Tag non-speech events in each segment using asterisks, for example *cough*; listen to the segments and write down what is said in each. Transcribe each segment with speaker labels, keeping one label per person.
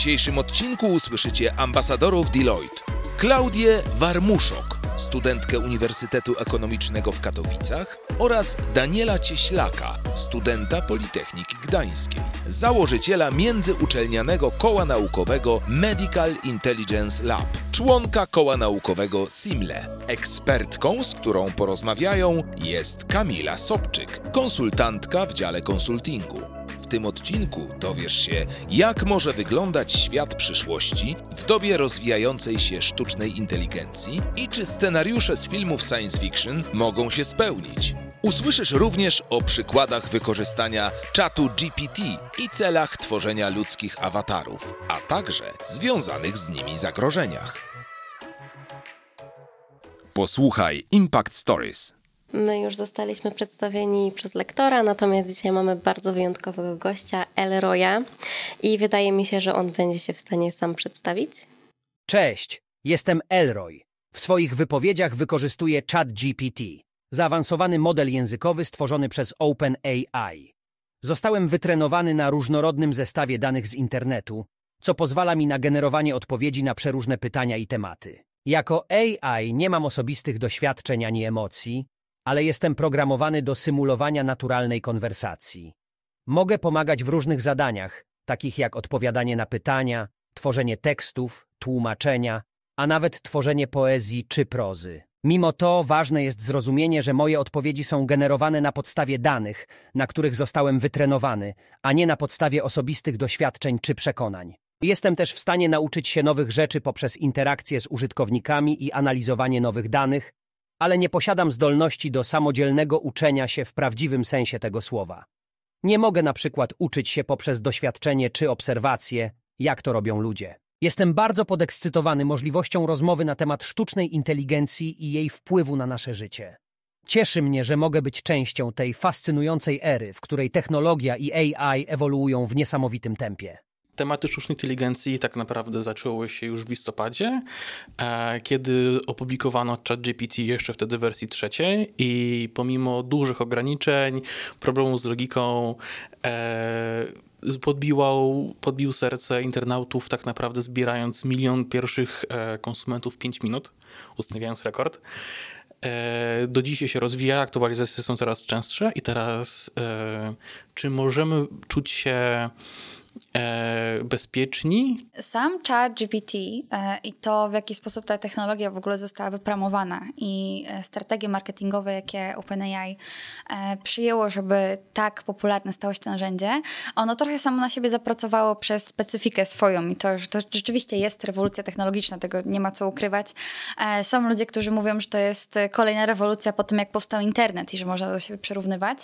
Speaker 1: Dzisiejszym odcinku usłyszycie ambasadorów Deloitte. Klaudię Warmuszok, studentkę Uniwersytetu Ekonomicznego w Katowicach oraz Daniela Cieślaka, studenta Politechniki Gdańskiej, założyciela międzyuczelnianego koła naukowego Medical Intelligence Lab, członka koła naukowego SIMLE. Ekspertką, z którą porozmawiają jest Kamila Sobczyk, konsultantka w dziale konsultingu. Tym odcinku dowiesz się, jak może wyglądać świat przyszłości w dobie rozwijającej się sztucznej inteligencji i czy scenariusze z filmów science fiction mogą się spełnić. Usłyszysz również o przykładach wykorzystania czatu GPT i celach tworzenia ludzkich awatarów, a także związanych z nimi zagrożeniach. Posłuchaj Impact Stories.
Speaker 2: My już zostaliśmy przedstawieni przez lektora, natomiast dzisiaj mamy bardzo wyjątkowego gościa, Elroya, i wydaje mi się, że on będzie się w stanie sam przedstawić.
Speaker 3: Cześć, jestem Elroy. W swoich wypowiedziach wykorzystuję ChatGPT, zaawansowany model językowy stworzony przez OpenAI. Zostałem wytrenowany na różnorodnym zestawie danych z internetu, co pozwala mi na generowanie odpowiedzi na przeróżne pytania i tematy. Jako AI nie mam osobistych doświadczeń ani emocji, ale jestem programowany do symulowania naturalnej konwersacji. Mogę pomagać w różnych zadaniach, takich jak odpowiadanie na pytania, tworzenie tekstów, tłumaczenia, a nawet tworzenie poezji czy prozy. Mimo to ważne jest zrozumienie, że moje odpowiedzi są generowane na podstawie danych, na których zostałem wytrenowany, a nie na podstawie osobistych doświadczeń czy przekonań. Jestem też w stanie nauczyć się nowych rzeczy poprzez interakcje z użytkownikami i analizowanie nowych danych, ale nie posiadam zdolności do samodzielnego uczenia się w prawdziwym sensie tego słowa. Nie mogę na przykład uczyć się poprzez doświadczenie czy obserwacje, jak to robią ludzie. Jestem bardzo podekscytowany możliwością rozmowy na temat sztucznej inteligencji i jej wpływu na nasze życie. Cieszy mnie, że mogę być częścią tej fascynującej ery, w której technologia i AI ewoluują w niesamowitym tempie
Speaker 4: tematy sztucznej inteligencji tak naprawdę zaczęły się już w listopadzie, e, kiedy opublikowano ChatGPT jeszcze wtedy w wersji trzeciej i pomimo dużych ograniczeń, problemów z logiką, e, podbiłał, podbił serce internautów, tak naprawdę zbierając milion pierwszych e, konsumentów w 5 minut, ustawiając rekord. Do dzisiaj się rozwija, aktualizacje są coraz częstsze i teraz czy możemy czuć się e, bezpieczni.
Speaker 5: Sam chat GPT e, i to, w jaki sposób ta technologia w ogóle została wypramowana i e, strategie marketingowe, jakie OpenAI e, przyjęło, żeby tak popularne stało się to narzędzie, ono trochę samo na siebie zapracowało przez specyfikę swoją i to, że to rzeczywiście jest rewolucja technologiczna, tego nie ma co ukrywać. E, są ludzie, którzy mówią, że to jest kolejna rewolucja po tym, jak powstał internet i że można do siebie przyrównywać.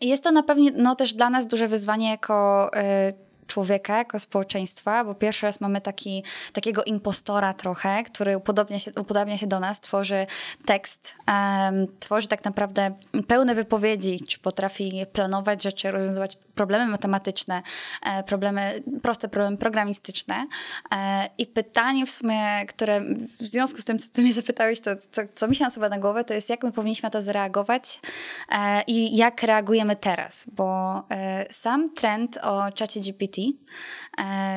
Speaker 5: Jest to na pewno no, też dla nas duże wyzwanie jako y, człowieka, jako społeczeństwa, bo pierwszy raz mamy taki, takiego impostora trochę, który upodobnia się, upodabnia się do nas, tworzy tekst, um, tworzy tak naprawdę pełne wypowiedzi, czy potrafi planować rzeczy, rozwiązywać problemy matematyczne, e, problemy, proste problemy programistyczne. E, I pytanie w sumie, które w związku z tym, co ty mnie zapytałeś, to co, co mi się nasuwa na głowę, to jest jak my powinniśmy na to zareagować e, i jak reagujemy teraz, bo sam trend o czacie GPT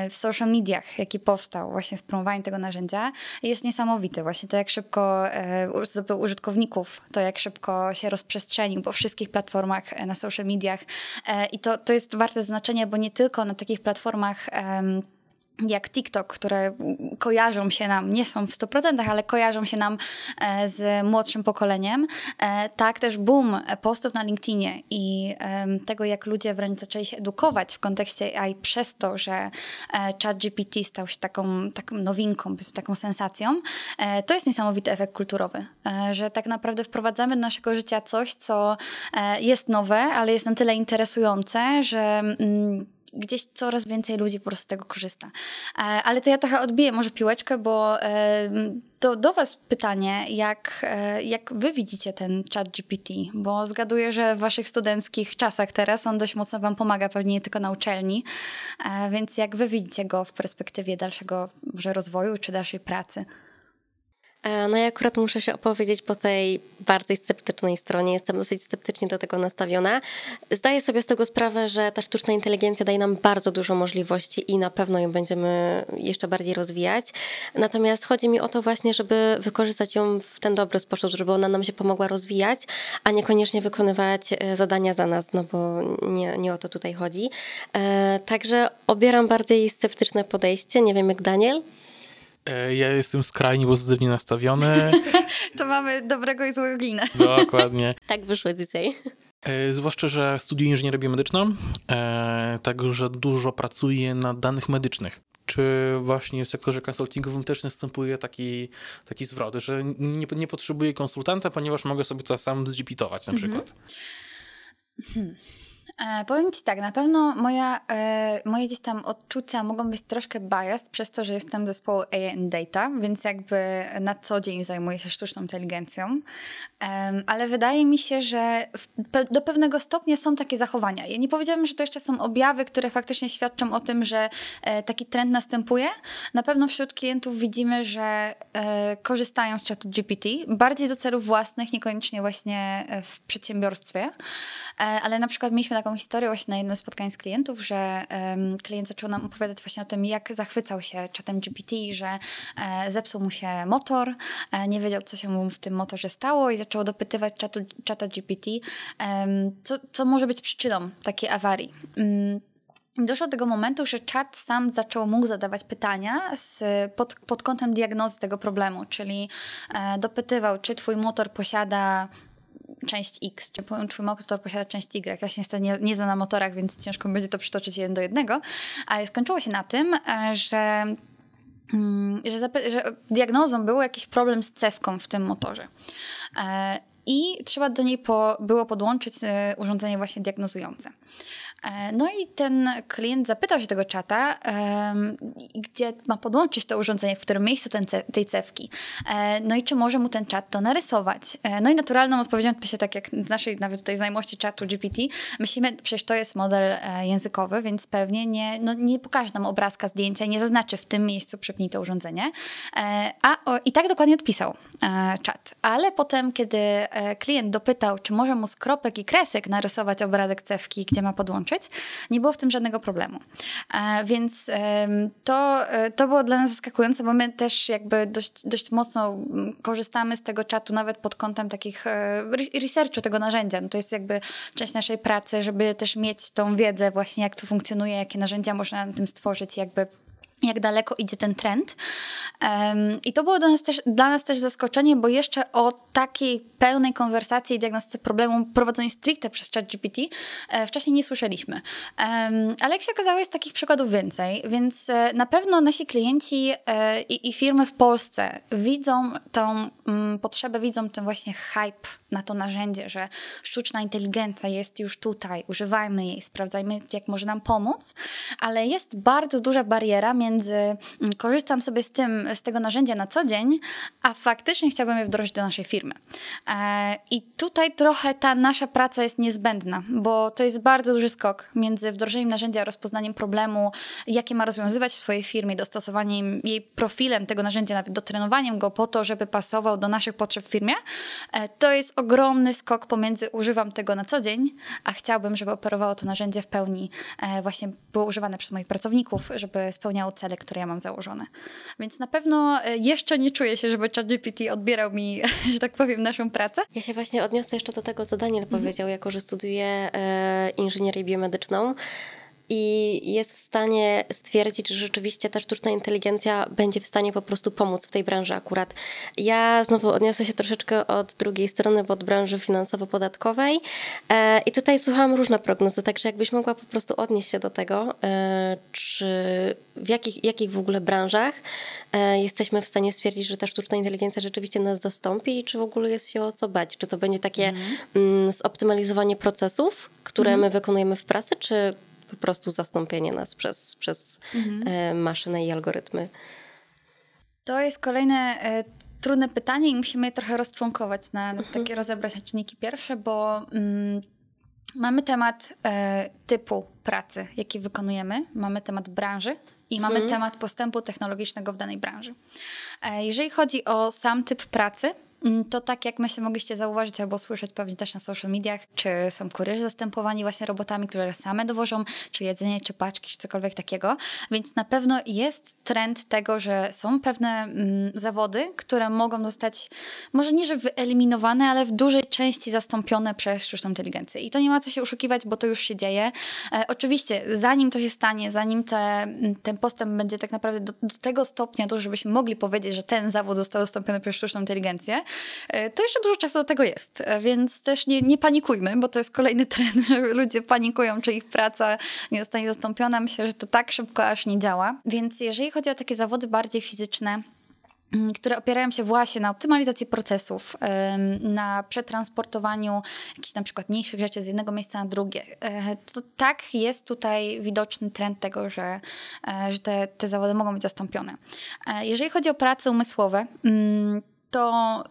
Speaker 5: w social mediach, jaki powstał właśnie z promowaniem tego narzędzia, jest niesamowity. Właśnie to, jak szybko zdobył użytkowników, to jak szybko się rozprzestrzenił po wszystkich platformach na social mediach i to, to jest warte znaczenia, bo nie tylko na takich platformach jak TikTok, które kojarzą się nam, nie są w 100%, ale kojarzą się nam e, z młodszym pokoleniem, e, tak też boom postów na LinkedInie i tego, jak ludzie wręcz zaczęli się edukować w kontekście AI przez to, że e, ChatGPT stał się taką, taką nowinką, taką sensacją, to jest niesamowity efekt kulturowy, że tak naprawdę wprowadzamy do naszego życia coś, co jest nowe, ale jest na tyle interesujące, że mm, gdzieś coraz więcej ludzi po prostu z tego korzysta. E, ale to ja trochę odbiję może piłeczkę, bo e, to do Was pytanie, jak, e, jak Wy widzicie ten chat GPT? Bo zgaduję, że w Waszych studenckich czasach teraz on dość mocno Wam pomaga, pewnie nie tylko na uczelni. Więc jak Wy widzicie go w perspektywie dalszego może rozwoju czy dalszej pracy?
Speaker 2: E, no ja akurat muszę się opowiedzieć po tej bardziej sceptycznej stronie. Jestem dosyć sceptycznie do tego nastawiona. Zdaję sobie z tego sprawę, że ta sztuczna inteligencja daje nam bardzo dużo możliwości i na pewno ją będziemy jeszcze bardziej rozwijać. Natomiast chodzi mi o to właśnie, żeby wykorzystać ją w ten dobry sposób, żeby ona nam się pomogła rozwijać, a niekoniecznie wykonywać e, zadania za nas, no bo nie, nie o to tutaj chodzi. E, także obieram bardziej sceptyczne podejście. Nie wiem jak Daniel.
Speaker 4: E, ja jestem skrajnie pozytywnie nastawiony. *laughs*
Speaker 5: to mamy dobrego i złego glinę.
Speaker 4: Dokładnie. *laughs*
Speaker 2: tak wyszło dzisiaj.
Speaker 4: E, zwłaszcza, że studiuję inżynierię biomedyczną, e, także dużo pracuję na danych medycznych. Czy właśnie w sektorze konsultingowym też następuje taki, taki zwrot, że nie, nie potrzebuję konsultanta, ponieważ mogę sobie to sam zgpitować na mhm. przykład?
Speaker 5: Hmm. E, powiem Ci tak, na pewno moja, e, moje gdzieś tam odczucia mogą być troszkę bias przez to, że jestem zespołu and Data, więc jakby na co dzień zajmuję się sztuczną inteligencją, e, ale wydaje mi się, że w, do pewnego stopnia są takie zachowania. Ja nie powiedziałabym, że to jeszcze są objawy, które faktycznie świadczą o tym, że e, taki trend następuje. Na pewno wśród klientów widzimy, że e, korzystają z czatu GPT, bardziej do celów własnych, niekoniecznie właśnie e, w przedsiębiorstwie, ale na przykład mieliśmy taką taką historię właśnie na jednym spotkaniu z klientów, że um, klient zaczął nam opowiadać właśnie o tym, jak zachwycał się czatem GPT, że e, zepsuł mu się motor, e, nie wiedział, co się mu w tym motorze stało i zaczął dopytywać czatu, czata GPT, um, co, co może być przyczyną takiej awarii. Um, Doszło do tego momentu, że czat sam zaczął mógł zadawać pytania z, pod, pod kątem diagnozy tego problemu, czyli e, dopytywał, czy twój motor posiada część X, czy twój motor posiada część Y. Ja się niestety nie, nie znam na motorach, więc ciężko będzie to przytoczyć jeden do jednego, ale skończyło się na tym, e, że mm, że, że diagnozą był jakiś problem z cewką w tym motorze. E, I trzeba do niej po, było podłączyć e, urządzenie właśnie diagnozujące. E, no i ten klient zapytał się tego czata, gdzie ma podłączyć to urządzenie, w którym miejscu ten tej cewki. E, no i czy może mu ten czat to narysować. E, no i naturalną odpowiedzią, się tak jak z naszej nawet tutaj znajomości czatu GPT, myślimy, przecież to jest model językowy, więc pewnie nie, no, nie pokaże nam obrazka zdjęcia nie zaznaczy w tym miejscu przypnij to urządzenie. A o, i tak dokładnie odpisał czat. Ale potem, kiedy klient dopytał, czy może mu z kropek i kresek narysować obrazek cewki, gdzie ma podłączyć, Nie było w tym żadnego problemu. E, więc to, e, to było dla nas zaskakujące, bo my też jakby dość, dość mocno korzystamy z tego czatu, nawet pod kątem takich e, researchu tego narzędzia. No to jest jakby część naszej pracy, żeby też mieć tą wiedzę właśnie, jak to funkcjonuje, jakie narzędzia można na tym stworzyć, jakby jak daleko idzie ten trend. Um, I to było dla nas, też, dla nas też zaskoczenie, bo jeszcze o takiej pełnej konwersacji i diagnostyce problemu prowadzonej stricte przez ChatGPT e, wcześniej nie słyszeliśmy. Um, ale jak się okazało, jest takich przykładów więcej, więc e, na pewno nasi klienci e, i, i, firmy w Polsce widzą tą mm, potrzebę, widzą ten właśnie hype na to narzędzie, że sztuczna inteligencja jest już tutaj, używajmy jej, sprawdzajmy, jak może nam pomóc, ale jest bardzo duża bariera między mm, korzystam sobie z, tym, z tego narzędzia na co dzień, a faktycznie chciałbym je wdrożyć do naszej firmy. E, I tutaj trochę ta nasza praca jest niezbędna, bo to jest bardzo duży skok między wdrożeniem narzędzia, rozpoznaniem problemu, jakie ma rozwiązywać w swojej firmie, dostosowaniem jej profilem tego narzędzia, nawet dotrenowaniem go po to, żeby pasował do naszych potrzeb w firmie. E, to jest ogromny skok pomiędzy używam tego na co dzień, a chciałbym, żeby operowało to narzędzie w pełni, e, właśnie było używane przez moich pracowników, żeby spełniało cele, które ja mam założone. Więc na pewno jeszcze nie czuję się, żeby ChatGPT odbierał mi, *laughs* że tak powiem, naszą pracę.
Speaker 2: Ja się właśnie odniosę jeszcze do tego, co Daniel mhm. powiedział, jako że studiuję e, inżynierię biomedyczną. I jest w stanie stwierdzić, że rzeczywiście ta sztuczna inteligencja będzie w stanie po prostu pomóc w tej branży akurat. Ja znowu odniosę się troszeczkę od drugiej strony, bo od branży finansowo-podatkowej e, i tutaj słuchałam różne prognozy, także jakbyś mogła po prostu odnieść się do tego, e, czy w jakich, jakich w ogóle branżach e, jesteśmy w stanie stwierdzić, że ta sztuczna inteligencja rzeczywiście nas zastąpi i czy w ogóle jest się o co bać? Czy to będzie takie mm, zoptymalizowanie procesów, które my wykonujemy w pracy, czy po prostu zastąpienie nas przez, przez e, maszynę i algorytmy?
Speaker 5: To jest kolejne e, trudne pytanie i musimy je trochę rozczłonkować na, na takie rozebrać na czynniki pierwsze, bo mm, mamy temat e, typu pracy, jaki wykonujemy, mamy temat branży i mamy temat postępu technologicznego w danej branży. E, jeżeli chodzi o sam typ pracy, to tak jak my się mogliście zauważyć albo słyszeć pewnie też na social mediach, czy są kurierzy zastępowani właśnie robotami, które same dowożą, czy jedzenie, czy paczki, czy cokolwiek takiego. Więc na pewno jest trend tego, że są pewne mm, zawody, które mogą zostać może nie, że wyeliminowane, ale w dużej części zastąpione przez sztuczną inteligencję. I to nie ma co się oszukiwać, bo to już się dzieje. E, oczywiście, zanim to się stanie, zanim te, mm, ten postęp będzie tak naprawdę do, do tego stopnia, to żebyśmy mogli powiedzieć, że ten zawód został zastąpiony przez sztuczną inteligencję, to jeszcze dużo czasu do tego jest. E, Więc też nie, nie panikujmy, bo to jest kolejny *laughs* trend, że ludzie panikują, czy ich praca nie zostanie zastąpiona. Myślę, że to tak szybko aż nie działa. Więc jeżeli chodzi o takie zawody bardziej fizyczne, mm, które opierają się właśnie na optymalizacji procesów, na przetransportowaniu jakichś na przykład mniejszych rzeczy z jednego miejsca na drugie. E, To tak jest tutaj widoczny trend tego, że, e, że te, te zawody mogą być zastąpione. E, Jeżeli chodzi o prace umysłowe, mm, to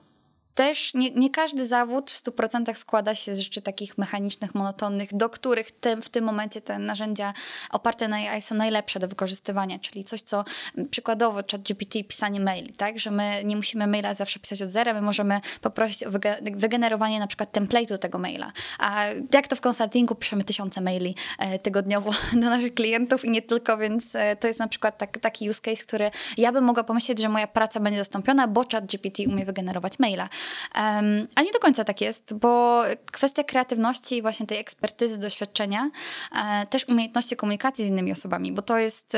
Speaker 5: też nie, nie każdy zawód w 100% składa się z rzeczy takich mechanicznych, monotonnych, do których w tym momencie te narzędzia oparte na AI są najlepsze do wykorzystywania, czyli coś, co przykładowo ChatGPT pisanie maili, tak, że my nie musimy maila zawsze pisać od zera, my możemy poprosić o wyge- wygenerowanie na przykład template'u tego maila. A jak to w konsultingu piszemy tysiące maili e, tygodniowo *laughs* do naszych klientów i nie tylko, więc e, to jest na przykład tak, taki use case, który ja bym mogła pomyśleć, że moja praca będzie zastąpiona, bo ChatGPT umie wygenerować maila. A nie do końca tak jest, bo kwestia kreatywności i właśnie tej ekspertyzy, doświadczenia, e, też umiejętności komunikacji z innymi osobami, bo to jest...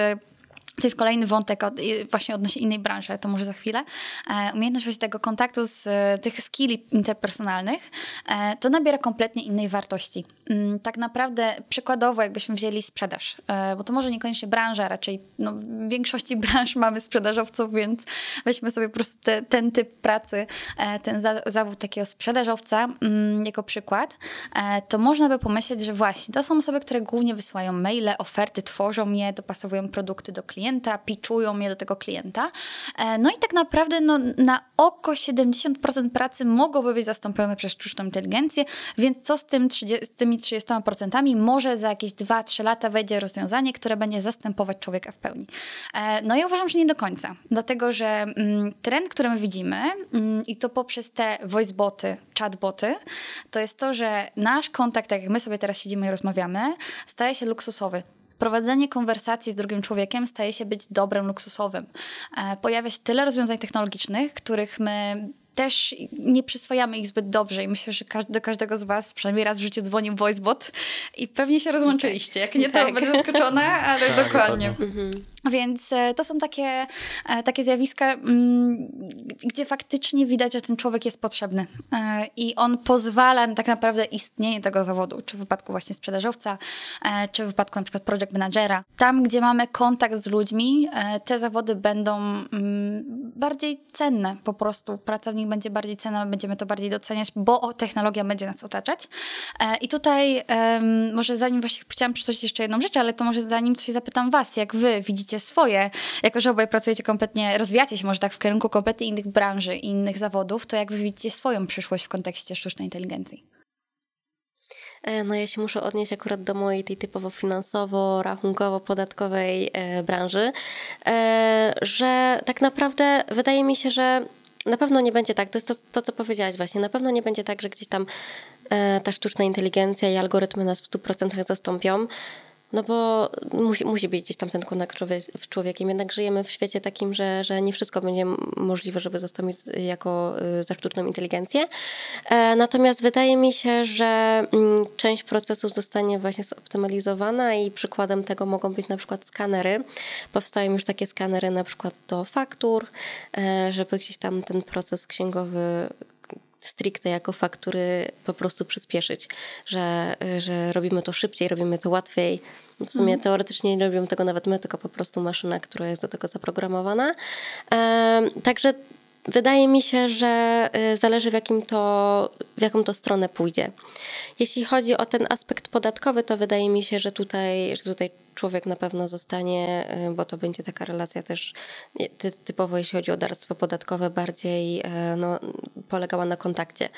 Speaker 5: to jest kolejny wątek od, właśnie odnośnie innej branży, to może za chwilę. E, umiejętność właśnie tego kontaktu z e, tych skilli interpersonalnych, e, to nabiera kompletnie innej wartości. Mm, tak naprawdę przykładowo jakbyśmy wzięli sprzedaż, bo to może niekoniecznie branża, raczej no, w większości *laughs* branż mamy sprzedażowców, więc weźmy sobie po prostu te, ten typ pracy, ten za, zawód takiego sprzedażowca mm, jako przykład, to można by pomyśleć, że właśnie to są osoby, które głównie wysyłają maile, oferty, tworzą je, dopasowują produkty do klienta, pitchują je do tego klienta. E, No i tak naprawdę no, na oko 70% pracy mogłoby być zastąpione przez sztuczną inteligencję, więc co z, tym 30, z tymi 30%? Może za jakieś 2-3 lata wejdzie rozwiązanie, które będzie zastępować człowieka w pełni. E, No ja uważam, że nie do końca, dlatego że mm, trend, który my widzimy mm, i to poprzez te voiceboty, chatboty, to jest to, że nasz kontakt, tak jak my sobie teraz siedzimy i rozmawiamy, staje się luksusowy prowadzenie konwersacji z drugim człowiekiem staje się być dobrem luksusowym. E, Pojawia się tyle rozwiązań technologicznych, których my też nie przyswajamy ich zbyt dobrze i myślę, że każdy, do każdego z was przynajmniej raz w życiu dzwonił voicebot i pewnie się rozłączyliście. Jak nie, to
Speaker 2: Tak.
Speaker 5: będę zaskoczona, ale
Speaker 4: Tak,
Speaker 5: dokładnie.
Speaker 4: dokładnie.
Speaker 5: Więc e, to są takie, e, takie zjawiska, mm, gdzie faktycznie widać, że ten człowiek jest potrzebny E, i on pozwala na tak naprawdę istnienie tego zawodu, czy w wypadku właśnie sprzedażowca, czy w wypadku na przykład project managera. Tam, gdzie mamy kontakt z ludźmi, te zawody będą mm, bardziej cenne po prostu. Pracownik będzie bardziej cenny, my będziemy to bardziej doceniać, bo technologia będzie nas otaczać. I tutaj może zanim właśnie chciałam przytoczyć jeszcze jedną rzecz, ale to może zanim coś zapytam was, jak wy widzicie swoje, jako że obaj pracujecie kompletnie, rozwijacie się może tak w kierunku kompletnie innych branży i innych zawodów, to jak wy widzicie swoją przyszłość w kontekście sztucznej inteligencji?
Speaker 2: E, No ja się muszę odnieść akurat do mojej tej typowo finansowo-rachunkowo-podatkowej e, branży, e, że tak naprawdę wydaje mi się, że na pewno nie będzie tak, to jest to, to co powiedziałaś właśnie, na pewno nie będzie tak, że gdzieś tam ta sztuczna inteligencja i algorytmy nas w 100% zastąpią. No bo musi, musi być gdzieś tam ten kontakt człowiekiem. Jednak żyjemy w świecie takim, że, że nie wszystko będzie możliwe, żeby zastąpić jako y, za sztuczną inteligencję. E, natomiast wydaje mi się, że mm, część procesów zostanie właśnie zoptymalizowana i przykładem tego mogą być na przykład skanery. Powstają już takie skanery na przykład do faktur, e, żeby gdzieś tam ten proces księgowy stricte jako faktury po prostu przyspieszyć, że, że robimy to szybciej, robimy to łatwiej. W sumie mhm. teoretycznie nie robimy tego nawet my, tylko po prostu maszyna, która jest do tego zaprogramowana. także wydaje mi się, że y, zależy w, jakim to, w jaką to stronę pójdzie. Jeśli chodzi o ten aspekt podatkowy, to wydaje mi się, że tutaj, że tutaj człowiek na pewno zostanie, y, bo to będzie taka relacja też typowo, jeśli chodzi o darstwo podatkowe, bardziej y, no, polegała na kontakcie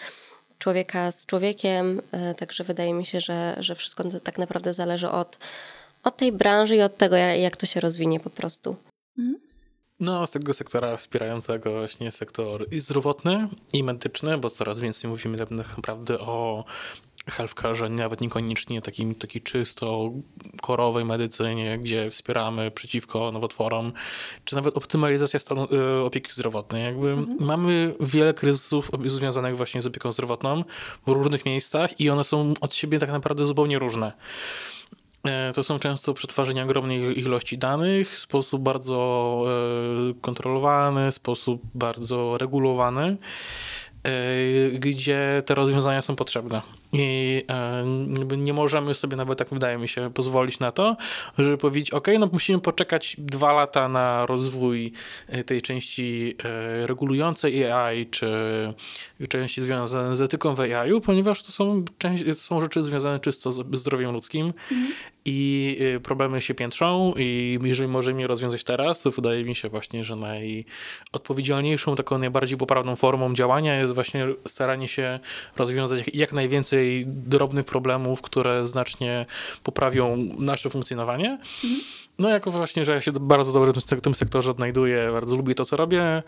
Speaker 2: człowieka z człowiekiem, także wydaje mi się, że, że wszystko tak naprawdę zależy od, od tej branży i od tego, jak to się rozwinie po prostu. Mhm.
Speaker 4: No, z tego sektora wspierającego właśnie sektor i zdrowotny, i medyczny, bo coraz więcej mówimy tak naprawdę o healthcare, nawet niekoniecznie takim, takiej czysto korowej medycynie, gdzie wspieramy przeciwko nowotworom, czy nawet optymalizacja stanu y, opieki zdrowotnej. Jakby mhm. Mamy wiele kryzysów związanych właśnie z opieką zdrowotną w różnych miejscach i one są od siebie tak naprawdę zupełnie różne. E, to są często przetwarzania ogromnej ilości danych w sposób bardzo e, kontrolowany, sposób bardzo regulowany, e, gdzie te rozwiązania są potrzebne. I e, nie możemy sobie nawet, tak wydaje mi się, pozwolić na to, żeby powiedzieć, ok, no musimy poczekać dwa lata na rozwój e, tej części e, regulującej AI, czy części związane z etyką w AI, ponieważ to są, to są rzeczy związane czysto z zdrowiem ludzkim mhm. i problemy się piętrzą i jeżeli możemy je rozwiązać teraz, to wydaje mi się właśnie, że najodpowiedzialniejszą, taką najbardziej poprawną formą działania jest właśnie staranie się rozwiązać jak najwięcej więcej drobnych problemów, które znacznie poprawią nasze funkcjonowanie. No jako właśnie, że ja się bardzo dobrze w tym sektorze odnajduję, bardzo lubię to, co robię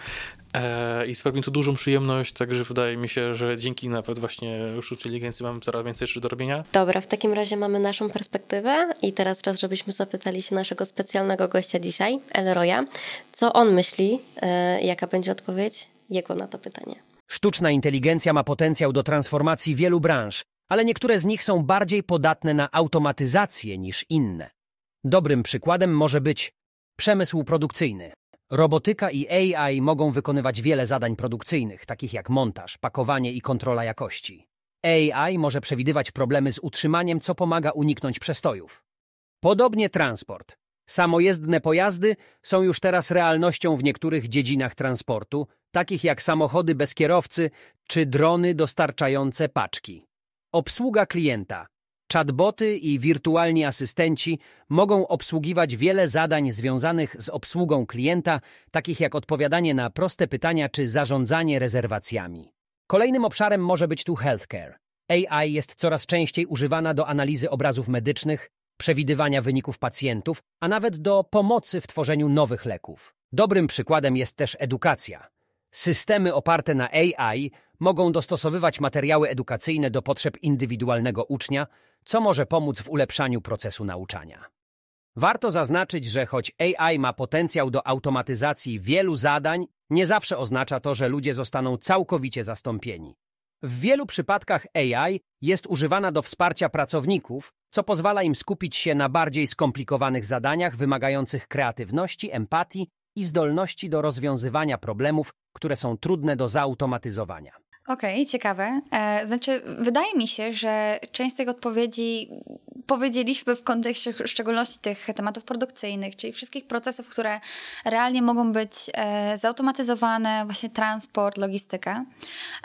Speaker 4: e, i sprawia mi to dużą przyjemność, także wydaje mi się, że dzięki nawet właśnie sztucznej inteligencji mamy coraz więcej rzeczy do robienia.
Speaker 2: Dobra, w takim razie mamy naszą perspektywę i teraz czas, żebyśmy zapytali się naszego specjalnego gościa dzisiaj, Elroya, co on myśli, e, jaka będzie odpowiedź jego na to pytanie.
Speaker 3: Sztuczna inteligencja ma potencjał do transformacji wielu branż, ale niektóre z nich są bardziej podatne na automatyzację niż inne. Dobrym przykładem może być przemysł produkcyjny. Robotyka i AI mogą wykonywać wiele zadań produkcyjnych, takich jak montaż, pakowanie i kontrola jakości. AI może przewidywać problemy z utrzymaniem, co pomaga uniknąć przestojów. Podobnie transport. Samojezdne pojazdy są już teraz realnością w niektórych dziedzinach transportu, takich jak samochody bez kierowcy czy drony dostarczające paczki. Obsługa klienta. Chatboty i wirtualni asystenci mogą obsługiwać wiele zadań związanych z obsługą klienta, takich jak odpowiadanie na proste pytania czy zarządzanie rezerwacjami. Kolejnym obszarem może być tu healthcare. AI jest coraz częściej używana do analizy obrazów medycznych, przewidywania wyników pacjentów, a nawet do pomocy w tworzeniu nowych leków. Dobrym przykładem jest też edukacja. Systemy oparte na AI mogą dostosowywać materiały edukacyjne do potrzeb indywidualnego ucznia, co może pomóc w ulepszaniu procesu nauczania. Warto zaznaczyć, że choć AI ma potencjał do automatyzacji wielu zadań, nie zawsze oznacza to, że ludzie zostaną całkowicie zastąpieni. W wielu przypadkach AI jest używana do wsparcia pracowników, co pozwala im skupić się na bardziej skomplikowanych zadaniach wymagających kreatywności, empatii i zdolności do rozwiązywania problemów, które są trudne do zautomatyzowania.
Speaker 5: Okej, okay, ciekawe. E, znaczy, wydaje mi się, że część z tych odpowiedzi powiedzieliśmy w kontekście w szczególności tych tematów produkcyjnych, czyli wszystkich procesów, które realnie mogą być e, zautomatyzowane, właśnie transport, logistyka.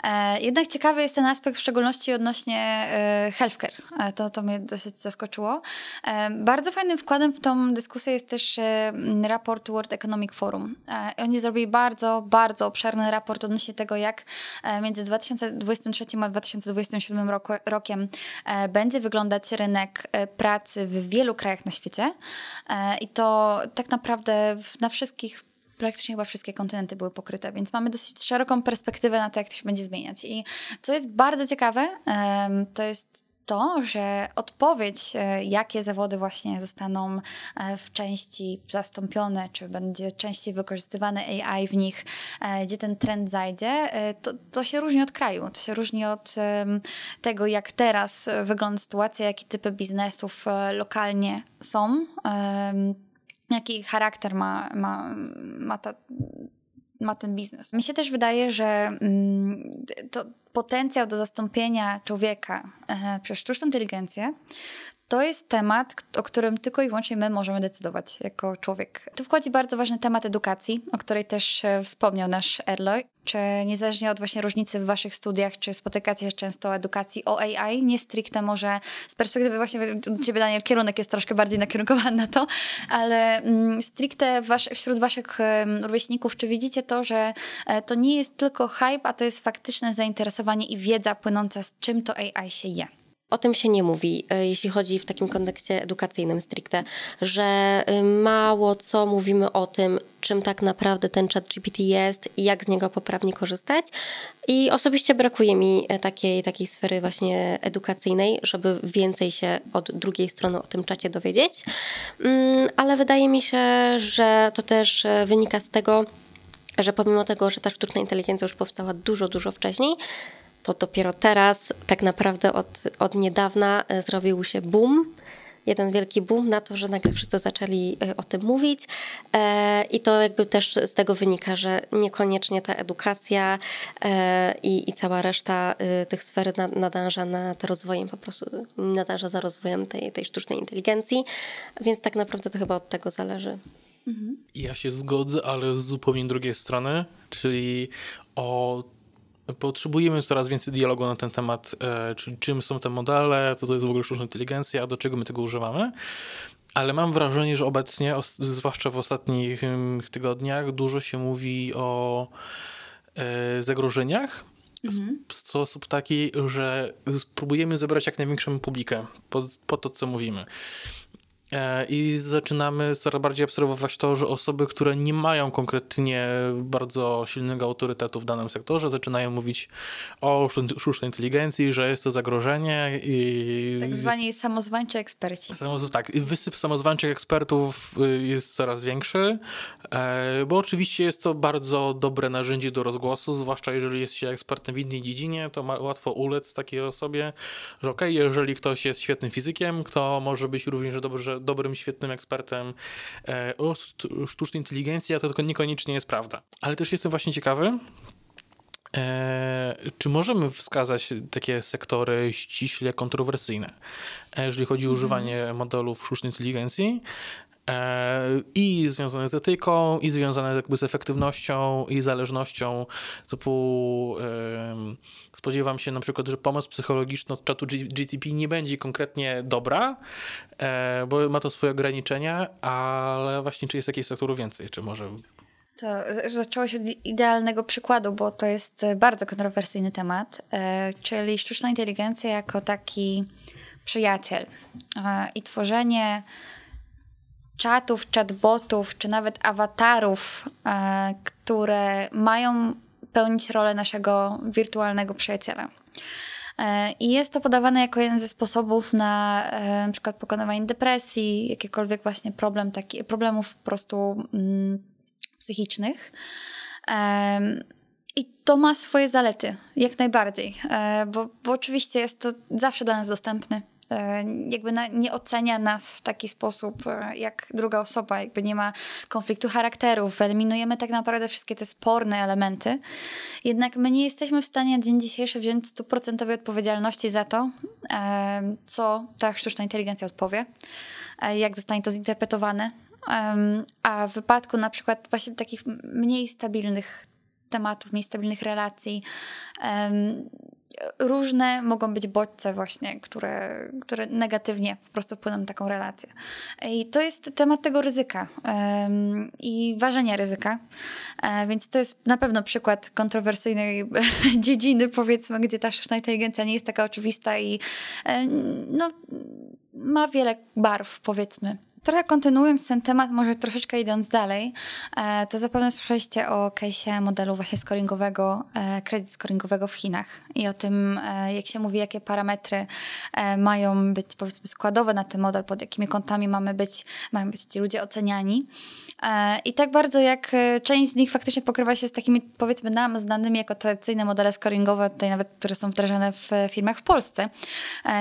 Speaker 5: E, jednak ciekawy jest ten aspekt w szczególności odnośnie healthcare. To, to mnie dosyć zaskoczyło. Bardzo fajnym wkładem w tą dyskusję jest też raport World Economic Forum. oni zrobili bardzo, bardzo obszerny raport odnośnie tego, jak między 2023 a 2027 roku, rokiem będzie wyglądać rynek E, pracy w wielu krajach na świecie e, i to tak naprawdę na wszystkich praktycznie chyba wszystkie kontynenty były pokryte, więc mamy dosyć szeroką perspektywę na to, jak to się będzie zmieniać. I co jest bardzo ciekawe, to jest to, że odpowiedź, e, jakie zawody właśnie zostaną e, w części zastąpione, czy będzie częściej wykorzystywane AI w nich, e, gdzie ten trend zajdzie, to, to się różni od kraju. To się różni od tego, jak teraz wygląda sytuacja, jakie typy biznesów lokalnie są, jaki charakter ma, ma, ma ta ma ten biznes. Mi się też wydaje, że mm, to potencjał do zastąpienia człowieka e, przez sztuczną inteligencję to jest temat, o którym tylko i wyłącznie my możemy decydować jako człowiek. Tu wchodzi bardzo ważny temat edukacji, o której też e, wspomniał nasz Erloy. Czy niezależnie od właśnie różnicy w waszych studiach, czy spotykacie się często o edukacji o AI, nie stricte może z perspektywy właśnie ciebie Daniel, kierunek jest troszkę bardziej nakierunkowany na to, ale mm, stricte wasz, wśród waszych rówieśników, czy widzicie to, że e, to nie jest tylko hype, a to jest faktyczne zainteresowanie i wiedza płynąca z czym to AI się je?
Speaker 2: O tym się nie mówi, e, jeśli chodzi w takim kontekście edukacyjnym stricte, że e, mało co mówimy o tym, czym tak naprawdę ten chat GPT jest i jak z niego poprawnie korzystać. I osobiście brakuje mi e, takiej, takiej sfery właśnie edukacyjnej, żeby więcej się od drugiej strony o tym czacie dowiedzieć. Mm, ale wydaje mi się, że to też wynika z tego, że pomimo tego, że ta sztuczna inteligencja już powstała dużo, dużo wcześniej, to dopiero teraz, tak naprawdę od, od niedawna e, zrobił się boom jeden wielki boom na to, że nagle wszyscy zaczęli e, o tym mówić e, i to jakby też z tego wynika, że niekoniecznie ta edukacja i, i cała reszta tych sfer nadąża nad rozwojem po prostu, nadąża za rozwojem tej, tej sztucznej inteligencji, więc tak naprawdę to chyba od tego zależy.
Speaker 4: Mhm. Ja się zgodzę, ale z zupełnie drugiej strony, czyli o Potrzebujemy coraz więcej dialogu na ten temat, e, czyli czym są te modele, co to jest w ogóle sztuczna inteligencja, do czego my tego używamy. Ale mam wrażenie, że obecnie, zwłaszcza w ostatnich tygodniach, dużo się mówi o e, zagrożeniach mhm. w sposób taki, że spróbujemy zebrać jak największą publikę po, po to, co mówimy. E, I zaczynamy coraz bardziej obserwować to, że osoby, które nie mają konkretnie bardzo silnego autorytetu w danym sektorze, zaczynają mówić o sztucznej inteligencji, że jest to zagrożenie. I
Speaker 5: tak zwani samozwańczy eksperci.
Speaker 4: tak, wysyp samozwańczych ekspertów y, jest coraz większy, e, bo oczywiście jest to bardzo dobre narzędzie do rozgłosu, zwłaszcza jeżeli jest się ekspertem w innej dziedzinie, to łatwo ulec takiej osobie, że okej, okay, jeżeli ktoś jest świetnym fizykiem, to może być również dobrze dobrym, świetnym ekspertem e, o sztucznej inteligencji, a to tylko niekoniecznie jest prawda. Ale też jestem właśnie ciekawy, E, czy możemy wskazać takie sektory ściśle kontrowersyjne, e, jeżeli chodzi o mhm. używanie modelów sztucznej inteligencji? E, i związane z etyką, i związane jakby z efektywnością i zależnością. Typu spodziewam się na przykład, że pomoc psychologiczna od czatu GTP nie będzie konkretnie dobra, e, bo ma to swoje ograniczenia, ale właśnie czy jest jakiś sektoru więcej, czy może
Speaker 5: to zaczęło się od idealnego przykładu, bo to jest bardzo kontrowersyjny temat, e, czyli sztuczna inteligencja jako taki przyjaciel i tworzenie czatów, chatbotów, czy nawet awatarów, e, które mają pełnić rolę naszego wirtualnego przyjaciela. E, I jest to podawane jako jeden ze sposobów na e, na przykład pokonywanie depresji, jakikolwiek właśnie problem, taki, problemów po prostu mm, psychicznych. I to ma swoje zalety, jak najbardziej, bo, bo oczywiście jest to zawsze dla nas dostępne jakby na, nie ocenia nas w taki sposób e, jak druga osoba, jakby nie ma konfliktu charakterów, eliminujemy tak naprawdę wszystkie te sporne elementy. Jednak my nie jesteśmy w stanie na dzień dzisiejszy wziąć stuprocentowej odpowiedzialności za to, e, co ta sztuczna inteligencja odpowie, jak zostanie to zinterpretowane. A w wypadku na przykład właśnie takich mniej stabilnych tematów, mniej stabilnych relacji, różne mogą być bodźce właśnie, które, które negatywnie po prostu wpłyną na taką relację. I to jest temat tego ryzyka i ważenia ryzyka, e, więc to jest na pewno przykład kontrowersyjnej *laughs* dziedziny, powiedzmy, gdzie ta sztuczna inteligencja nie jest taka oczywista i e, no, ma wiele barw, powiedzmy. Trochę kontynuując ten temat, może troszeczkę idąc dalej, e, to zapewne słyszeliście o case'ie modelu właśnie scoringowego, e, kredyt scoringowego w Chinach i o tym, e, jak się mówi, jakie parametry mają być powiedzmy składowe na ten model, pod jakimi kątami mamy być, mają być ci ludzie oceniani. I tak bardzo jak część z nich faktycznie pokrywa się z takimi powiedzmy nam znanymi jako tradycyjne modele scoringowe, tutaj nawet, które są wdrażane w firmach w Polsce.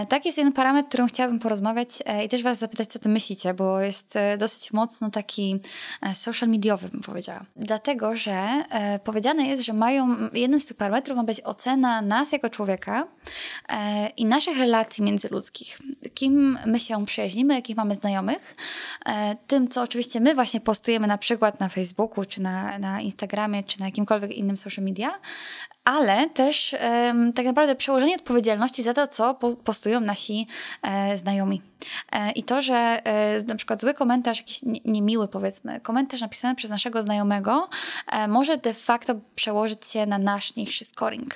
Speaker 5: Tak jest jeden parametr, którym chciałabym porozmawiać i też was zapytać, co ty myślicie, bo jest e, dosyć mocno taki e, social mediowy, bym powiedziała. Dlatego, że e, powiedziane jest, że mają, jednym z tych parametrów ma być ocena nas jako człowieka i naszych relacji międzyludzkich. Kim my się przyjaźnimy, jakich mamy znajomych. Tym, co oczywiście my właśnie postujemy na przykład na Facebooku, czy na, na Instagramie, czy na jakimkolwiek innym social media, ale też tak naprawdę przełożenie odpowiedzialności za to, co postują nasi e, znajomi. E, I to, że e, na przykład zły komentarz, jakiś niemiły powiedzmy, komentarz napisany przez naszego znajomego może de facto przełożyć się na nasz niższy scoring.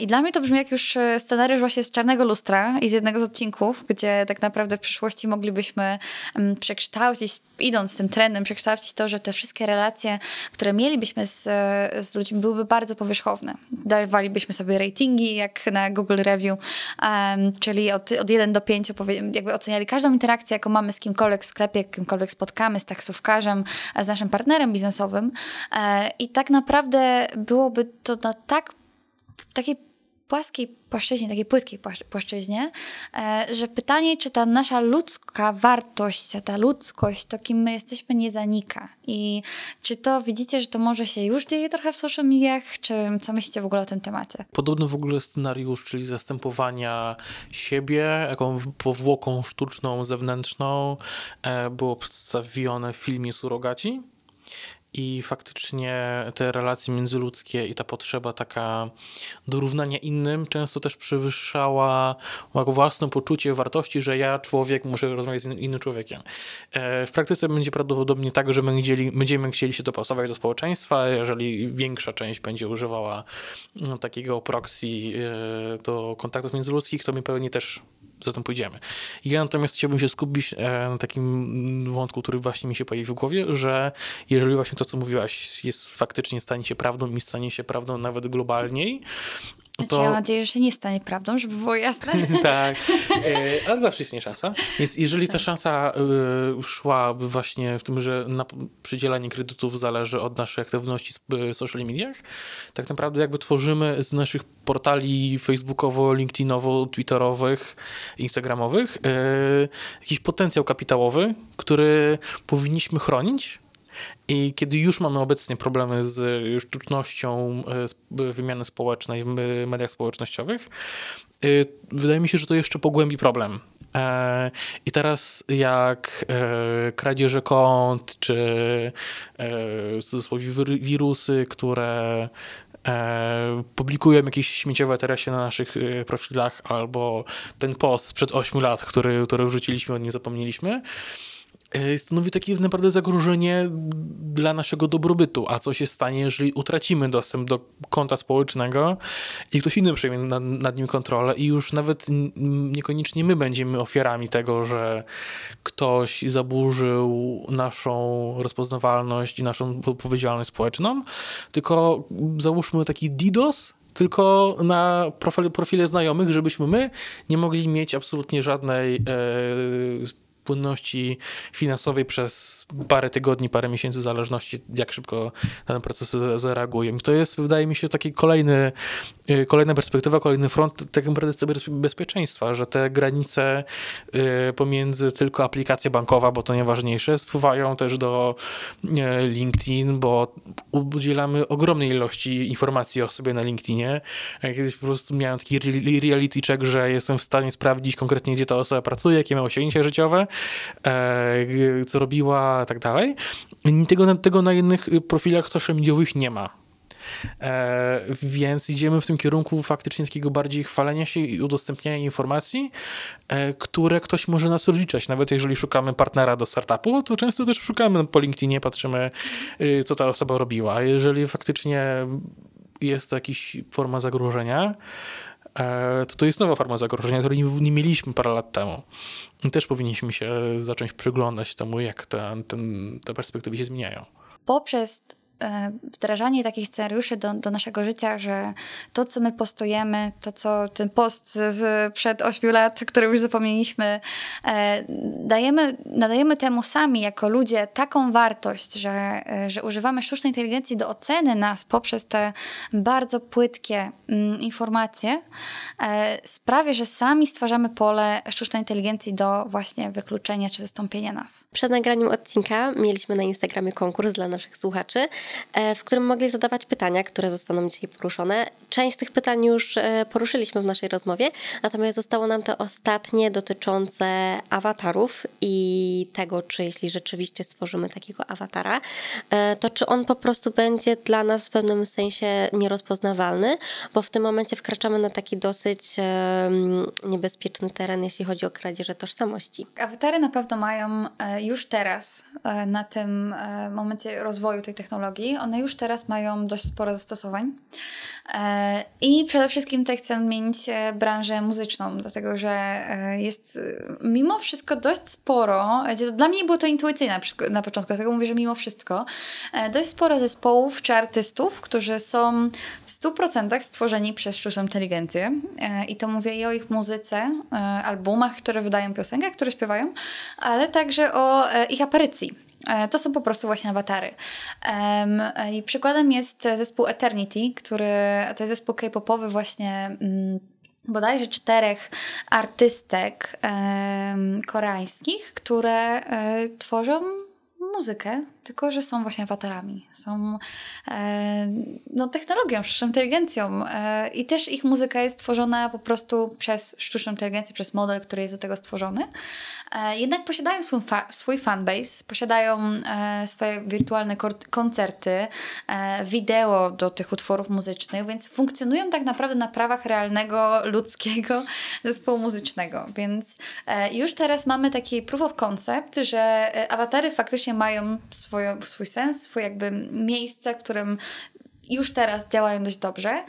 Speaker 5: I dla mnie to brzmi jak już scenariusz właśnie z Czarnego Lustra i z jednego z odcinków, gdzie tak naprawdę w przyszłości moglibyśmy przekształcić, idąc tym trendem, przekształcić to, że te wszystkie relacje, które mielibyśmy z, z ludźmi byłyby bardzo powierzchowne Dawalibyśmy sobie ratingi jak na Google Review, um, czyli od, od 1 do 5 jakby oceniali każdą interakcję, jaką mamy z kimkolwiek w sklepie, kimkolwiek spotkamy, z taksówkarzem, z naszym partnerem biznesowym. E, I tak naprawdę byłoby to na tak takiej płaskiej płaszczyźnie, takiej płytkiej płaszczyźnie, e, że pytanie, czy ta nasza ludzka wartość, ta ludzkość, to kim my jesteśmy, nie zanika. I czy to widzicie, że to może się już dzieje trochę w social mediach, czy co myślicie w ogóle o tym temacie?
Speaker 4: Podobny w ogóle scenariusz, czyli zastępowania siebie jaką powłoką sztuczną, zewnętrzną, e, było przedstawione w filmie Surogaci i faktycznie te relacje międzyludzkie i ta potrzeba taka dorównania innym często też przewyższała własne poczucie wartości, że ja, człowiek, muszę rozmawiać z innym człowiekiem. E, w praktyce będzie prawdopodobnie tak, że będziemy chcieli się dopasować do społeczeństwa, jeżeli większa część będzie używała no, takiego proxy e, do kontaktów międzyludzkich, to my pewnie też za tym pójdziemy. Ja natomiast chciałbym się skupić e, na takim wątku, który właśnie mi się pojawił w głowie, że jeżeli właśnie to, co mówiłaś, jest faktycznie stanie się prawdą i stanie się prawdą nawet globalniej,
Speaker 5: znaczy, to... ja mam nadzieję, że się nie stanie prawdą, żeby było jasne. *laughs*
Speaker 4: tak, *laughs* e, ale zawsze istnieje szansa. Więc jeżeli ta szansa e, szłaby właśnie w tym, że na przydzielanie kredytów zależy od naszej aktywności w social mediach, tak naprawdę jakby tworzymy z naszych portali facebookowo, linkedinowo, twitterowych, instagramowych e, jakiś potencjał kapitałowy, który powinniśmy chronić, i kiedy już mamy obecnie problemy z e, sztucznością e, wymiany społecznej w mediach społecznościowych, e, wydaje mi się, że to jeszcze pogłębi problem. I teraz jak kradzieże kont, czy wirusy, które publikują jakieś śmieciowe treści na naszych profilach, albo ten post sprzed 8 lat, który, który wrzuciliśmy, o nim zapomnieliśmy, stanowi takie naprawdę zagrożenie dla naszego dobrobytu. A co się stanie, jeżeli utracimy dostęp do konta społecznego i ktoś inny przejmie nad, nad nim kontrolę i już nawet niekoniecznie my będziemy ofiarami tego, że ktoś zaburzył naszą rozpoznawalność i naszą odpowiedzialność społeczną, tylko załóżmy taki DDoS, tylko na profile, profile znajomych, żebyśmy my nie mogli mieć absolutnie żadnej e, płynności finansowej przez parę tygodni, parę miesięcy, w zależności jak szybko ten proces zareaguje. I to jest, wydaje mi się, taki kolejny, y, kolejna perspektywa, kolejny front tak naprawdę bezpieczeństwa, że te granice y, pomiędzy tylko aplikacją bankowa, bo to najważniejsze, spływają też do y, LinkedIn, bo udzielamy ogromnej ilości informacji o sobie na LinkedInie. Kiedyś po prostu miałem taki reality check, że jestem w stanie sprawdzić konkretnie, gdzie ta osoba pracuje, jakie ma osiągnięcia życiowe, co robiła, tak dalej. Tego, tego na innych profilach social mediowych nie ma. E, więc idziemy w tym kierunku faktycznie takiego bardziej chwalenia się i udostępniania informacji, e, które ktoś może nas rozliczać. Nawet jeżeli szukamy partnera do startupu, to często też szukamy po LinkedInie, patrzymy, y, co ta osoba robiła. Jeżeli faktycznie jest to jakaś forma zagrożenia, e, to to jest nowa forma zagrożenia, której nie, mieliśmy parę lat temu. I też powinniśmy się zacząć przyglądać temu, jak te, te perspektywy się zmieniają.
Speaker 5: Poprzez E, wdrażanie takich scenariuszy do, do naszego życia, że to, co my postujemy, to, co ten post z, przed 8 lat, który już zapomnieliśmy, e, dajemy, nadajemy temu sami jako ludzie taką wartość, że, e, że używamy sztucznej inteligencji do oceny nas poprzez te bardzo płytkie mm, informacje, e, sprawia, że sami stwarzamy pole sztucznej inteligencji do właśnie wykluczenia czy zastąpienia nas.
Speaker 2: Przed nagraniem odcinka mieliśmy na Instagramie konkurs dla naszych słuchaczy E, w którym mogli zadawać pytania, które zostaną dzisiaj poruszone. Część z tych pytań już e, poruszyliśmy w naszej rozmowie, natomiast zostało nam to ostatnie dotyczące awatarów i tego, czy jeśli rzeczywiście stworzymy takiego awatara, e, to czy on po prostu będzie dla nas w pewnym sensie nierozpoznawalny, bo w tym momencie wkraczamy na taki dosyć niebezpieczny teren, jeśli chodzi o kradzieże tożsamości.
Speaker 5: Awatary na pewno mają już teraz na tym momencie rozwoju tej technologii one już teraz mają dość sporo zastosowań. E, I przede wszystkim tutaj chcę zmienić e, branżę muzyczną, dlatego że e, jest mimo wszystko dość sporo, dla mnie było to intuicyjne na początku, dlatego mówię, że mimo wszystko, dość sporo zespołów czy artystów, którzy są w 100% stworzeni przez sztuczną inteligencję. I to mówię i o ich muzyce, albumach, które wydają piosenkę, które śpiewają, ale także o ich aparycji to są po prostu właśnie awatary. I przykładem jest zespół Eternity, który to jest zespół k-popowy właśnie mm, bodajże czterech artystek koreańskich, które e, tworzą muzykę tylko że są właśnie awatarami. Są e, no, technologią, sztuczną inteligencją e, i też ich muzyka jest tworzona po prostu przez sztuczną inteligencję, przez model, który jest do tego stworzony. E, jednak posiadają swój, fa swój fanbase, posiadają e, swoje wirtualne koncerty, e, wideo do tych utworów muzycznych, więc funkcjonują tak naprawdę na prawach realnego, ludzkiego *laughs* zespołu muzycznego. Więc e, już teraz mamy taki proof of concept, że awatary faktycznie mają swoje swoją, swój sens, swoje jakby miejsce, w którym już teraz działają dość dobrze.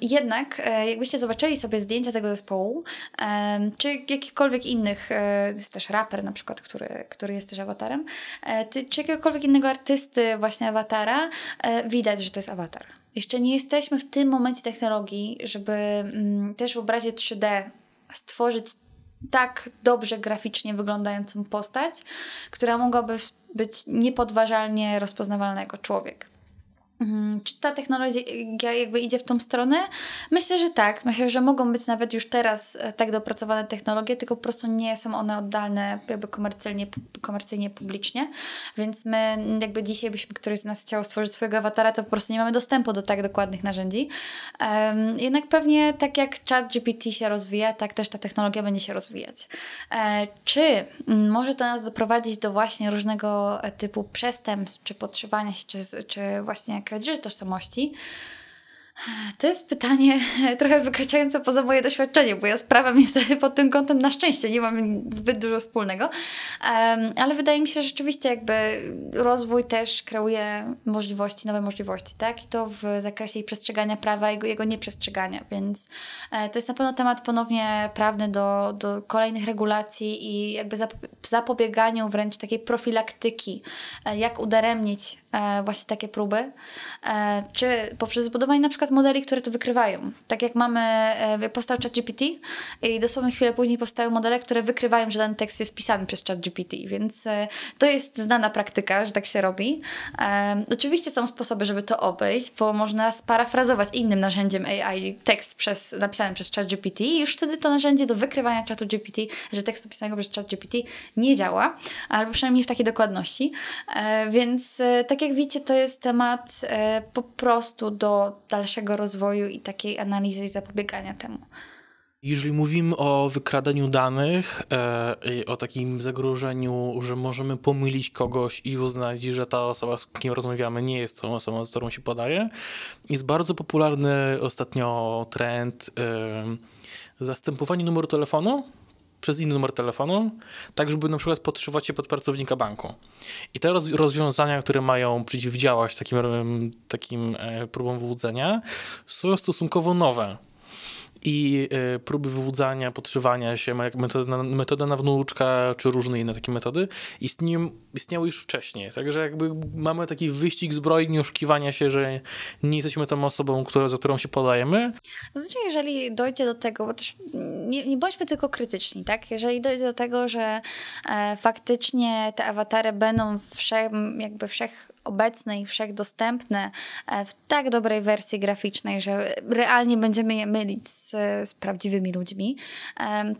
Speaker 5: Jednak, e, jakbyście zobaczyli sobie zdjęcia tego zespołu, czy jakichkolwiek innych, e, jest też raper na przykład, który, który jest też awatarem, e, czy, jakiegokolwiek innego artysty, właśnie awatara, widać, że to jest awatar. Jeszcze nie jesteśmy w tym momencie technologii, żeby mm, też w obrazie 3D stworzyć tak dobrze graficznie wyglądającą postać, która mogłaby być niepodważalnie rozpoznawalnego człowiek. Mhm. Czy ta technologia jakby idzie w tą stronę? Myślę, że tak. Myślę, że mogą być nawet już teraz e, tak dopracowane technologie, tylko po prostu nie są one oddalne jakby komercyjnie, komercyjnie publicznie. Więc my jakby dzisiaj byśmy któryś z nas chciał stworzyć swojego awatara, to po prostu nie mamy dostępu do tak dokładnych narzędzi. Um, jednak pewnie tak jak chat GPT się rozwija, tak też ta technologia będzie się rozwijać. E, czy może to nas doprowadzić do właśnie różnego typu przestępstw, czy podszywania się, czy, czy właśnie kradzieży tożsamości, to jest pytanie *laughs* trochę wykraczające poza moje doświadczenie, bo ja z prawem niestety *laughs* pod tym kątem na szczęście nie mam zbyt dużo wspólnego, ale wydaje mi się, że rzeczywiście jakby rozwój też kreuje możliwości, nowe możliwości, tak? I to w zakresie przestrzegania prawa i jego, jego nieprzestrzegania, więc e, to jest na pewno temat ponownie prawny do, do kolejnych regulacji i jakby zapobieganiu wręcz takiej profilaktyki, e, jak udaremnić e, właśnie takie próby, czy poprzez zbudowanie na przykład przykład modeli, które to wykrywają. Tak jak mamy, e, powstał ChatGPT i dosłownie chwilę później powstają modele, które wykrywają, że dany tekst jest pisany przez ChatGPT, więc e, to jest znana praktyka, że tak się robi. E, oczywiście są sposoby, żeby to obejść, bo można sparafrazować innym narzędziem AI tekst przez, napisany przez ChatGPT i już wtedy to narzędzie do wykrywania czatu GPT, że tekstu pisanego przez ChatGPT nie działa, albo przynajmniej w takiej dokładności. Więc tak jak widzicie, to jest temat po prostu do dalszego dalszego rozwoju i takiej analizy i zapobiegania temu.
Speaker 4: Jeżeli mówimy o wykradaniu danych e, o takim zagrożeniu, że możemy pomylić kogoś i uznać, że ta osoba, z kim rozmawiamy, nie jest tą osobą, z którą się podaje, jest bardzo popularny ostatnio trend e, zastępowanie numeru telefonu przez inny numer telefonu, tak żeby na przykład podszywać się pod pracownika banku. I te rozwiązania, które mają przeciwdziałać takim, takim e, próbom wyłudzenia, są stosunkowo nowe. I e, próby wyłudzania, podszywania się, metoda, metoda na wnuczka, czy różne inne takie metody, istnieją, istniały już wcześniej. Także jakby mamy taki wyścig zbrojni oszukiwania się, że nie jesteśmy tą osobą, która, za którą się podajemy.
Speaker 5: Znaczy, jeżeli dojdzie do tego, bo też nie, nie bądźmy tylko krytyczni, tak? Jeżeli dojdzie do tego, że e, faktycznie te awatary będą wszech, jakby wszech obecne i wszechdostępne e, w tak dobrej wersji graficznej, że realnie będziemy je mylić z, z, prawdziwymi ludźmi.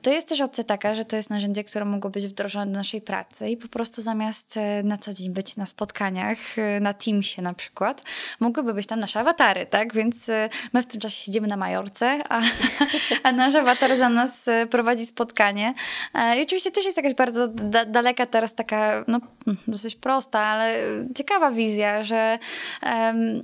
Speaker 5: To jest też opcja taka, że to jest narzędzie, które mogło być wdrożone do naszej pracy i po prostu zamiast e, na co dzień być na spotkaniach, e, na Teamsie na przykład, mogłyby być tam nasze awatary, tak? Więc my w tym czasie siedzimy na Majorce, a, a nasz awatar za nas prowadzi spotkanie. I oczywiście też jest jakaś bardzo da daleka teraz taka, no dosyć prosta, ale ciekawa wizja, że um,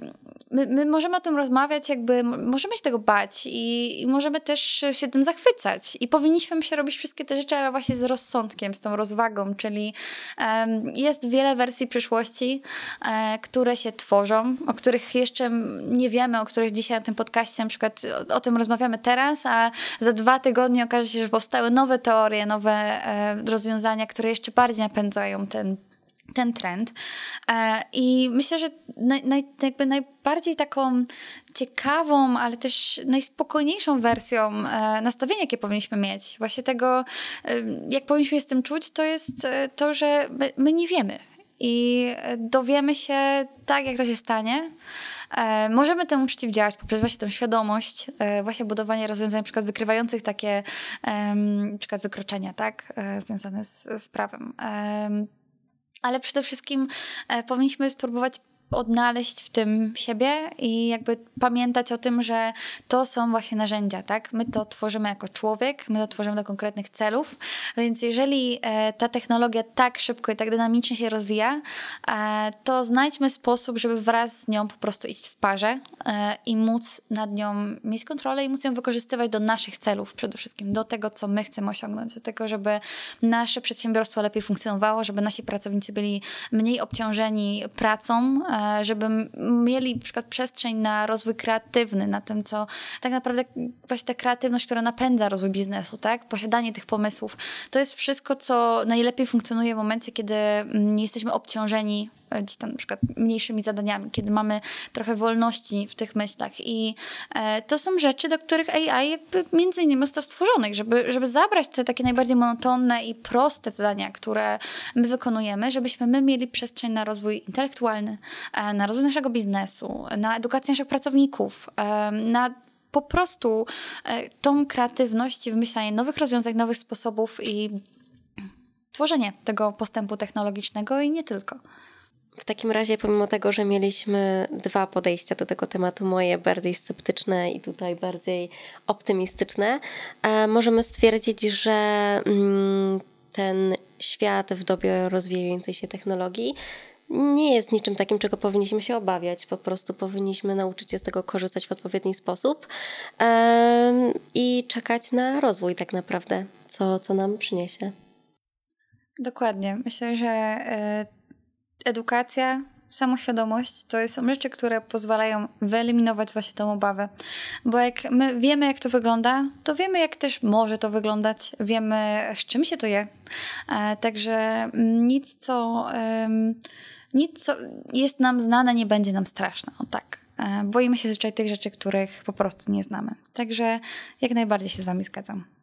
Speaker 5: my, my, możemy o tym rozmawiać, jakby możemy się tego bać i, i, możemy też się tym zachwycać. I powinniśmy się robić wszystkie te rzeczy, ale właśnie z rozsądkiem, z tą rozwagą, czyli um, jest wiele wersji przyszłości, e, które się tworzą, o których jeszcze nie wiemy, o których dzisiaj na tym podcaście na przykład o, o tym rozmawiamy teraz, a za dwa tygodnie okaże się, że powstały nowe teorie, nowe e, rozwiązania, które jeszcze bardziej napędzają ten ten trend. E, I myślę, że naj, naj, jakby najbardziej taką ciekawą, ale też najspokojniejszą wersją e, nastawienia, jakie powinniśmy mieć, właśnie tego, e, jak powinniśmy się z tym czuć, to jest to, że my, my nie wiemy. I dowiemy się tak, jak to się stanie. Możemy temu przeciwdziałać poprzez właśnie tę świadomość, właśnie budowanie rozwiązań, przykład wykrywających takie przykład wykroczenia, tak, związane z, z prawem ale przede wszystkim e, powinniśmy spróbować odnaleźć w tym siebie i jakby pamiętać o tym, że to są właśnie narzędzia, tak? My to tworzymy jako człowiek, my to tworzymy do konkretnych celów, więc jeżeli e, ta technologia tak szybko i tak dynamicznie się rozwija, e, to znajdźmy sposób, żeby wraz z nią po prostu iść w parze e, i móc nad nią mieć kontrolę i móc ją wykorzystywać do naszych celów przede wszystkim, do tego, co my chcemy osiągnąć, do tego, żeby nasze przedsiębiorstwo lepiej funkcjonowało, żeby nasi pracownicy byli mniej obciążeni pracą, żeby mieli na przykład przestrzeń na rozwój kreatywny, na tym, co tak naprawdę właśnie ta kreatywność, która napędza rozwój biznesu, tak? Posiadanie tych pomysłów. To jest wszystko, co najlepiej funkcjonuje w momencie, kiedy nie jesteśmy obciążeni E, gdzieś tam na przykład mniejszymi zadaniami, kiedy mamy trochę wolności w tych myślach i e, to są rzeczy, do których AI jakby między innymi został stworzonych, żeby, żeby zabrać te takie najbardziej monotonne i proste zadania, które my wykonujemy, żebyśmy my mieli przestrzeń na rozwój intelektualny, e, na rozwój naszego biznesu, na edukację naszych pracowników, na po prostu tą kreatywność, wymyślanie nowych rozwiązań, nowych sposobów i tworzenie tego postępu technologicznego i nie tylko.
Speaker 2: W takim razie, pomimo tego, że mieliśmy dwa podejścia do tego tematu, moje bardziej sceptyczne i tutaj bardziej optymistyczne, e, możemy stwierdzić, że mm, ten świat w dobie rozwijającej się technologii nie jest niczym takim, czego powinniśmy się obawiać. Po prostu powinniśmy nauczyć się z tego korzystać w odpowiedni sposób i czekać na rozwój, tak naprawdę, co, co nam przyniesie.
Speaker 5: Dokładnie. Myślę, że e, edukacja, samoświadomość to są rzeczy, które pozwalają wyeliminować właśnie tą obawę. Bo jak my wiemy, jak to wygląda, to wiemy, jak też może to wyglądać, wiemy, z czym się to je. E, także nic, co, nic, co jest nam znane, nie będzie nam straszne. O tak. E, boimy się zazwyczaj tych rzeczy, których po prostu nie znamy. Także jak najbardziej się z Wami zgadzam.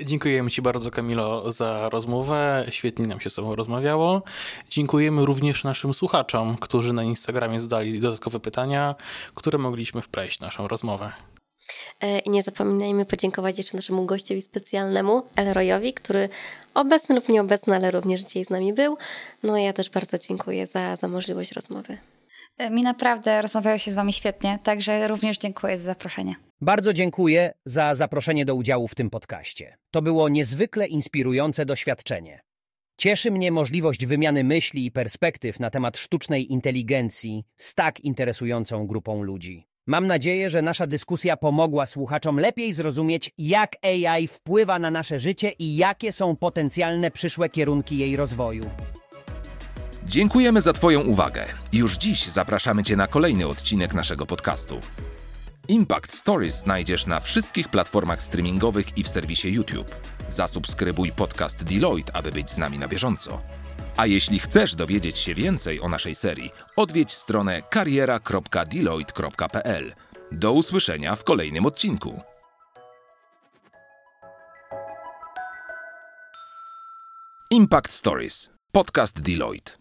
Speaker 4: Dziękujemy Ci bardzo, Kamilo, za rozmowę. Świetnie nam się z Tobą rozmawiało. Dziękujemy również naszym słuchaczom, którzy na Instagramie zadali dodatkowe pytania, które mogliśmy wpleść w naszą rozmowę.
Speaker 2: E, I nie zapominajmy podziękować jeszcze naszemu gościowi specjalnemu, Elroyowi, który obecny lub nieobecny, ale również dzisiaj z nami był. No i ja też bardzo dziękuję za, za możliwość rozmowy.
Speaker 5: E, mi naprawdę rozmawiało się z Wami świetnie, także również dziękuję za zaproszenie.
Speaker 3: Bardzo dziękuję za zaproszenie do udziału w tym podcaście. To było niezwykle inspirujące doświadczenie. Cieszy mnie możliwość wymiany myśli i perspektyw na temat sztucznej inteligencji z tak interesującą grupą ludzi. Mam nadzieję, że nasza dyskusja pomogła słuchaczom lepiej zrozumieć, jak AI wpływa na nasze życie i jakie są potencjalne przyszłe kierunki jej rozwoju.
Speaker 1: Dziękujemy za Twoją uwagę. Już dziś zapraszamy Cię na kolejny odcinek naszego podcastu. Impact Stories znajdziesz na wszystkich platformach streamingowych i w serwisie YouTube. Zasubskrybuj podcast Deloitte, aby być z nami na bieżąco. A jeśli chcesz dowiedzieć się więcej o naszej serii, odwiedź stronę kariera.deloitte.pl. Do usłyszenia w kolejnym odcinku. Impact Stories. Podcast Deloitte.